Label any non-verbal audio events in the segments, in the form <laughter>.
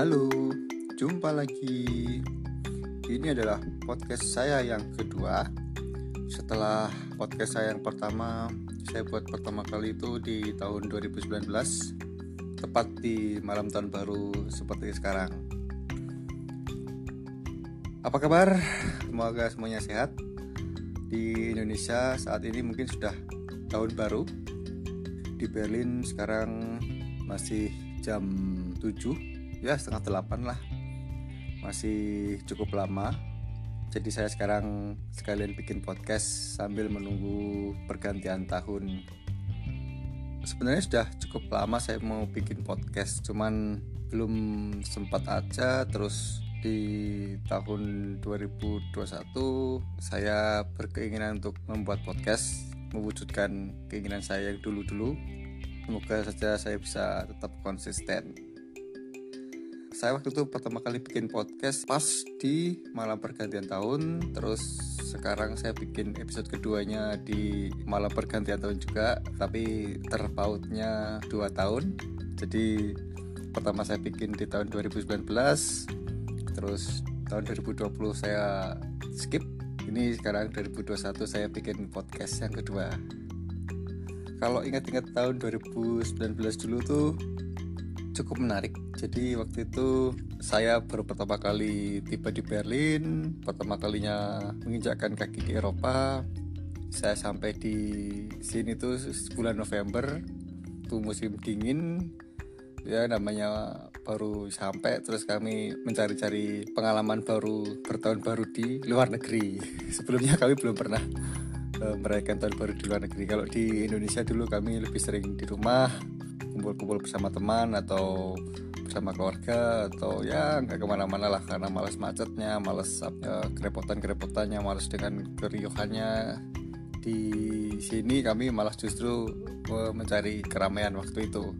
Halo, jumpa lagi. Ini adalah podcast saya yang kedua. Setelah podcast saya yang pertama, saya buat pertama kali itu di tahun 2019, tepat di malam tahun baru seperti sekarang. Apa kabar? Semoga semuanya sehat. Di Indonesia saat ini mungkin sudah tahun baru. Di Berlin sekarang masih jam 7 ya setengah delapan lah. Masih cukup lama. Jadi saya sekarang sekalian bikin podcast sambil menunggu pergantian tahun. Sebenarnya sudah cukup lama saya mau bikin podcast cuman belum sempat aja. Terus di tahun 2021 saya berkeinginan untuk membuat podcast mewujudkan keinginan saya yang dulu-dulu. Semoga saja saya bisa tetap konsisten saya waktu itu pertama kali bikin podcast pas di malam pergantian tahun. Terus sekarang saya bikin episode keduanya di malam pergantian tahun juga tapi terpautnya dua tahun. Jadi pertama saya bikin di tahun 2019 terus tahun 2020 saya skip. Ini sekarang 2021 saya bikin podcast yang kedua. Kalau ingat-ingat tahun 2019 dulu tuh cukup menarik. Jadi waktu itu saya baru pertama kali tiba di Berlin, pertama kalinya menginjakkan kaki di Eropa. Saya sampai di sini tuh bulan November, tuh musim dingin. Ya namanya baru sampai terus kami mencari-cari pengalaman baru bertahun baru di luar negeri. <laughs> Sebelumnya kami belum pernah uh, merayakan tahun baru di luar negeri. Kalau di Indonesia dulu kami lebih sering di rumah kumpul-kumpul bersama teman atau bersama keluarga atau ya nggak ke mana-mana lah karena malas macetnya, malas uh, kerepotan-kerepotannya, malas dengan keriuhannya. Di sini kami malah justru uh, mencari keramaian waktu itu.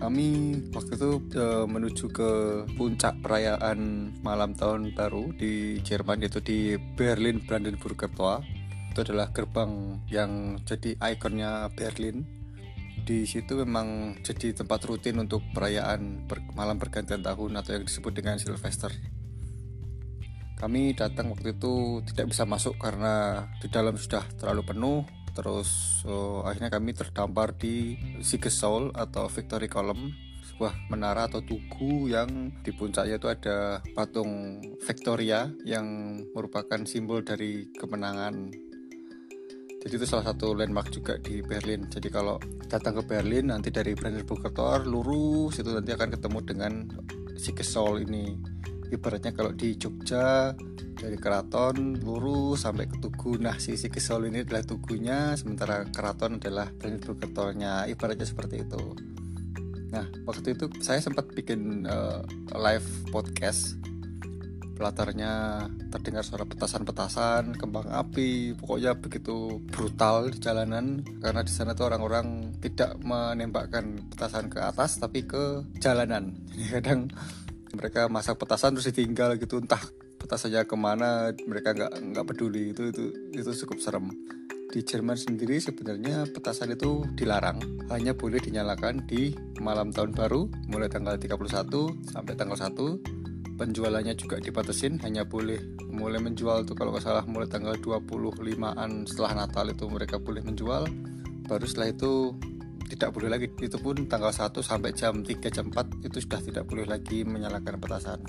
Kami waktu itu uh, menuju ke puncak perayaan malam tahun baru di Jerman yaitu di Berlin Brandenburger Tor. Itu adalah gerbang yang jadi ikonnya Berlin. Di situ memang jadi tempat rutin untuk perayaan per malam pergantian tahun atau yang disebut dengan Sylvester. Kami datang waktu itu tidak bisa masuk karena di dalam sudah terlalu penuh terus uh, akhirnya kami terdampar di Siegessäule atau Victory Column sebuah menara atau tugu yang di puncaknya itu ada patung Victoria yang merupakan simbol dari kemenangan jadi itu salah satu landmark juga di Berlin. Jadi kalau datang ke Berlin nanti dari Brandenburger Tor lurus itu nanti akan ketemu dengan Siegessäule ini. Ibaratnya kalau di Jogja dari keraton lurus sampai ke Tugu. Nah sisi Kesol ini adalah Tugunya sementara keraton adalah Brandenburger Tornya. Ibaratnya seperti itu. Nah waktu itu saya sempat bikin uh, live podcast latarnya terdengar suara petasan-petasan, kembang api, pokoknya begitu brutal di jalanan karena di sana tuh orang-orang tidak menembakkan petasan ke atas tapi ke jalanan. Jadi <laughs> kadang mereka masak petasan terus ditinggal gitu entah petasannya ke mana mereka nggak nggak peduli. Itu itu itu cukup serem. Di Jerman sendiri sebenarnya petasan itu dilarang. Hanya boleh dinyalakan di malam tahun baru mulai tanggal 31 sampai tanggal 1 penjualannya juga dibatasin hanya boleh mulai menjual tuh kalau nggak salah mulai tanggal 25an setelah Natal itu mereka boleh menjual. Baru setelah itu tidak boleh lagi. Itu pun tanggal 1 sampai jam 3 jam 4 itu sudah tidak boleh lagi menyalakan petasan.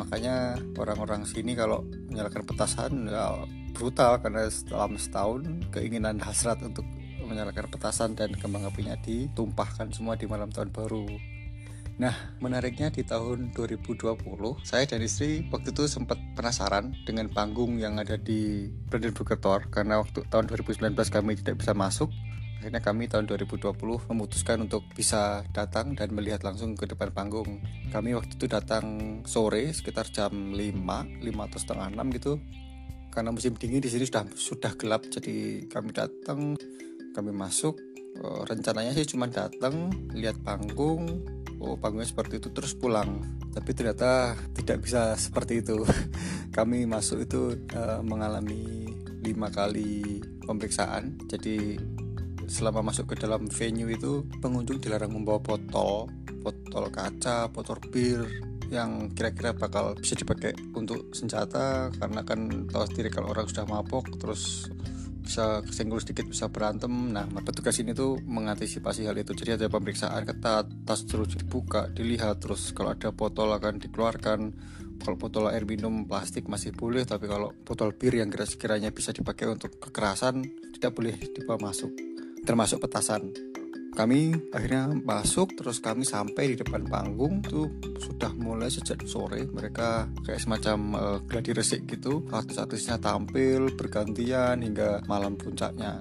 Makanya orang-orang sini kalau menyalakan petasan ya brutal karena selama setahun keinginan hasrat untuk menyalakan petasan dan kembang apinya ditumpahkan semua di malam tahun baru Nah, menariknya di tahun 2020, saya dan istri waktu itu sempat penasaran dengan panggung yang ada di Brandenburger Tor karena waktu tahun 2019 kami tidak bisa masuk. Akhirnya kami tahun 2020 memutuskan untuk bisa datang dan melihat langsung ke depan panggung. Kami waktu itu datang sore sekitar jam 5 5 atau setengah 6 gitu. Karena musim dingin di sini sudah sudah gelap jadi kami datang kami masuk oh, rencananya sih cuma datang lihat panggung. Oh panggungnya seperti itu terus pulang. Tapi ternyata tidak bisa seperti itu. <laughs> Kami masuk itu uh, mengalami lima kali pemeriksaan. Jadi selama masuk ke dalam venue itu pengunjung dilarang membawa botol. Botol kaca botol bir yang kira-kira bakal bisa dipakai untuk senjata. Karena kan tahu sendiri kalau orang sudah mabok terus bisa kesenggol sedikit bisa berantem. Nah petugas ini tuh mengantisipasi hal itu. Jadi ada pemeriksaan ketat tas terus dibuka dilihat terus kalau ada botol akan dikeluarkan. Kalau botol air minum plastik masih boleh tapi kalau botol bir yang kira-kiranya bisa dipakai untuk kekerasan tidak boleh dibawa masuk termasuk petasan kami akhirnya masuk terus kami sampai di depan panggung tuh sudah mulai sejak sore. Mereka kayak semacam uh, gladi resik gitu. Artis-artisnya tampil bergantian hingga malam puncaknya.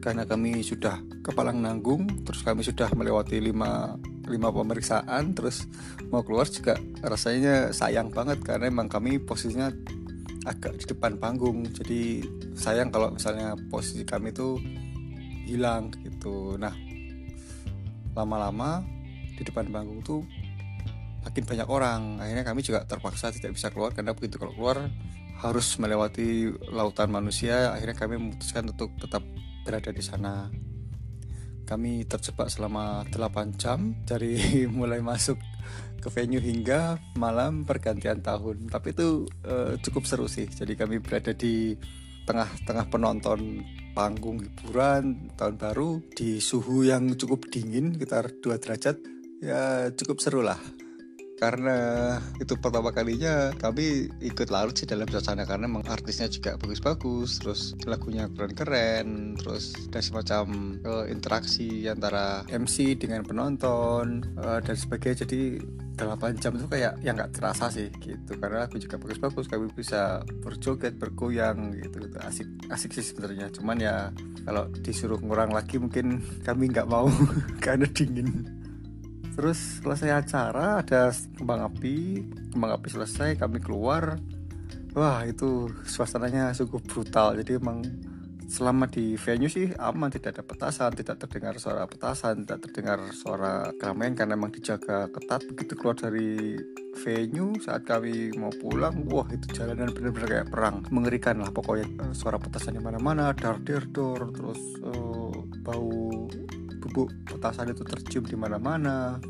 Karena kami sudah kepalang nanggung terus kami sudah melewati lima lima pemeriksaan terus mau keluar juga rasanya sayang banget karena emang kami posisinya agak di depan panggung. Jadi sayang kalau misalnya posisi kami tuh hilang gitu. Nah lama-lama di depan panggung tuh makin banyak orang. Akhirnya kami juga terpaksa tidak bisa keluar karena begitu kalau keluar harus melewati lautan manusia. Akhirnya kami memutuskan untuk tetap berada di sana. Kami terjebak selama 8 jam dari <laughs> mulai masuk ke venue hingga malam pergantian tahun. Tapi itu uh, cukup seru sih. Jadi kami berada di tengah-tengah penonton panggung hiburan tahun baru di suhu yang cukup dingin sekitar 2 derajat ya cukup seru lah. Karena itu pertama kalinya kami ikut larut sih dalam suasana karena memang artisnya juga bagus-bagus terus lagunya keren-keren terus ada semacam uh, interaksi antara MC dengan penonton uh, dan sebagainya. Jadi 8 jam itu kayak yang nggak terasa sih gitu. Karena aku juga bagus-bagus kami bisa berjoget bergoyang gitu, gitu. asik asik sih sebenarnya. Cuman ya kalau disuruh ngurang lagi mungkin <laughs> kami nggak mau <laughs> karena dingin. Terus selesai acara ada kembang api kembang api selesai kami keluar. Wah itu suasananya cukup brutal. Jadi emang selama di venue sih aman tidak ada petasan tidak terdengar suara petasan tidak terdengar suara keramaian karena memang dijaga ketat. Begitu keluar dari venue saat kami mau pulang wah itu jalanan benar-benar kayak perang. Mengerikan lah pokoknya. Eh, suara petasan di mana-mana dar der dor terus uh, bau bubuk petasan itu tercium di mana-mana.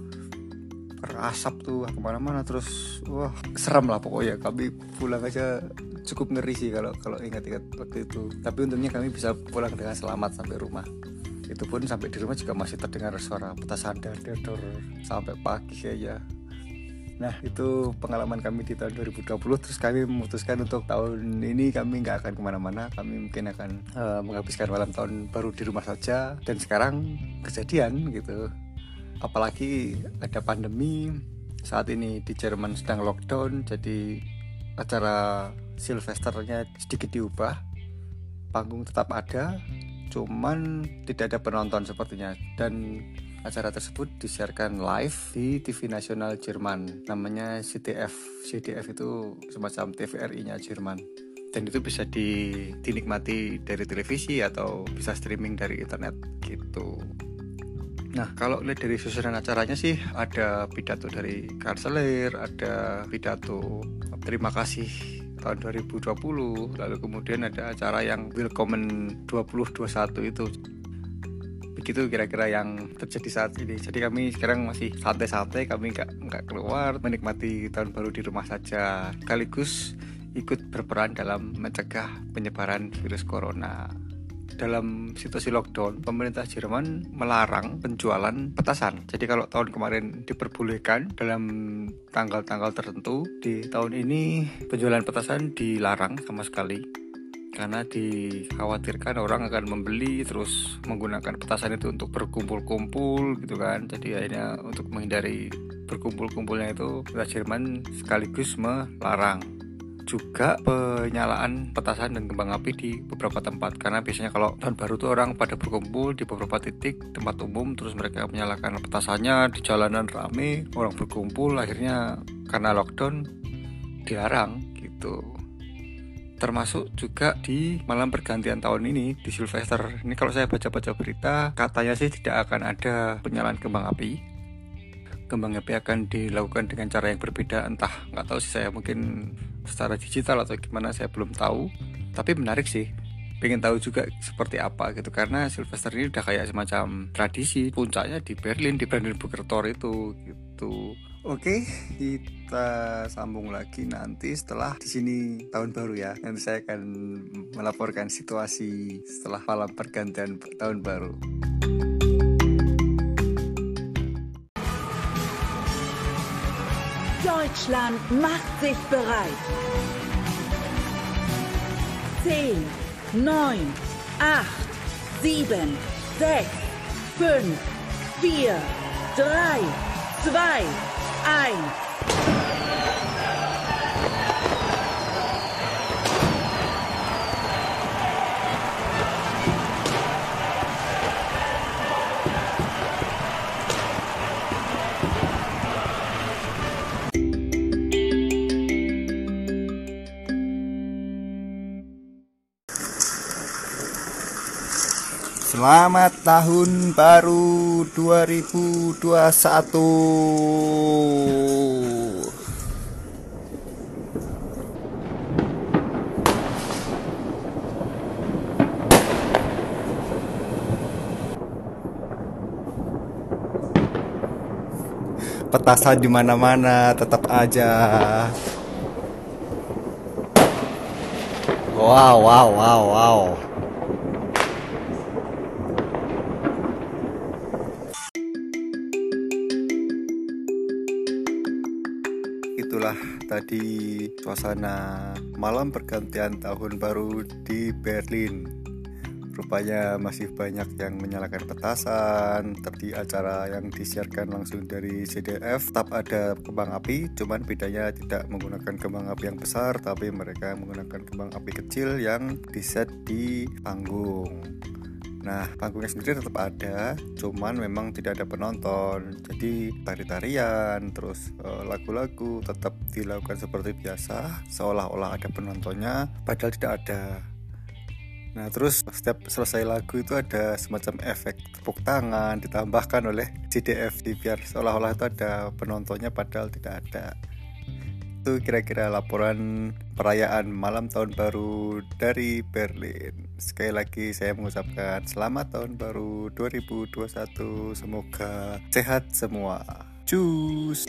Berasap tuh ke mana-mana terus wah serem lah pokoknya. Kami pulang aja cukup ngeri sih kalau kalau ingat-ingat waktu itu. Tapi untungnya kami bisa pulang dengan selamat sampai rumah. Itu pun sampai di rumah juga masih terdengar suara petasan dan sampai pagi aja Nah itu pengalaman kami di tahun 2020 Terus kami memutuskan untuk tahun ini kami nggak akan ke mana-mana. Kami mungkin akan uh, menghabiskan malam tahun baru di rumah saja. Dan sekarang kejadian gitu. Apalagi ada pandemi. Saat ini di Jerman sedang lockdown. Jadi acara Sylvesternya sedikit diubah panggung tetap ada cuman tidak ada penonton sepertinya. Dan acara tersebut disiarkan live di TV nasional Jerman. Namanya CTF CDF itu semacam TVRI nya Jerman. Dan itu bisa di, dinikmati dari televisi atau bisa streaming dari internet gitu. Nah, kalau lihat dari susunan acaranya sih ada pidato dari kanselir, ada pidato terima kasih tahun 2020 lalu kemudian ada acara yang Willkommen 2021 itu. Begitu kira-kira yang terjadi saat ini. Jadi kami sekarang masih santai-santai kami nggak nggak keluar menikmati tahun baru di rumah saja. Sekaligus ikut berperan dalam mencegah penyebaran virus corona dalam situasi lockdown, pemerintah Jerman melarang penjualan petasan. Jadi kalau tahun kemarin diperbolehkan dalam tanggal-tanggal tertentu, di tahun ini penjualan petasan dilarang sama sekali. Karena dikhawatirkan orang akan membeli terus menggunakan petasan itu untuk berkumpul-kumpul gitu kan. Jadi akhirnya untuk menghindari berkumpul-kumpulnya itu Jerman sekaligus melarang juga penyalaan petasan dan kembang api di beberapa tempat. Karena biasanya kalau tahun baru tuh orang pada berkumpul di beberapa titik tempat umum terus mereka menyalakan petasannya di jalanan rame orang berkumpul akhirnya karena lockdown dilarang gitu. Termasuk juga di malam pergantian tahun ini di Sylvester. Ini kalau saya baca-baca berita katanya sih tidak akan ada penyalaan kembang api. Kembang api akan dilakukan dengan cara yang berbeda. Entah nggak tahu sih saya. Mungkin secara digital atau gimana saya belum tahu tapi menarik sih pengen tahu juga seperti apa gitu karena Sylvester ini udah kayak semacam tradisi puncaknya di Berlin di Brandenburger Tor itu gitu Oke, kita sambung lagi nanti setelah di sini tahun baru ya. Nanti saya akan melaporkan situasi setelah malam pergantian tahun baru. Deutschland macht sich bereit. 10, 9, 8, 7, 6, 5, 4, 3, 2, ein. Selamat tahun baru 2021. Petasan di mana-mana tetap aja. Wow, wow, wow, wow. Itulah tadi suasana malam pergantian tahun baru di Berlin. Rupanya masih banyak yang menyalakan petasan. Tadi acara yang disiarkan langsung dari CDF tetap ada kembang api, cuman bedanya tidak menggunakan kembang api yang besar, tapi mereka menggunakan kembang api kecil yang diset di panggung. Nah, panggungnya sendiri tetap ada, cuman memang tidak ada penonton. Jadi tari-tarian, terus eh, lagu-lagu tetap dilakukan seperti biasa, seolah-olah ada penontonnya, padahal tidak ada. Nah, terus setiap selesai lagu itu ada semacam efek tepuk tangan ditambahkan oleh CDF biar seolah-olah itu ada penontonnya padahal tidak ada. Itu kira-kira laporan perayaan malam tahun baru dari Berlin. Sekali lagi saya mengucapkan selamat tahun baru 2021. Semoga sehat semua. Cus.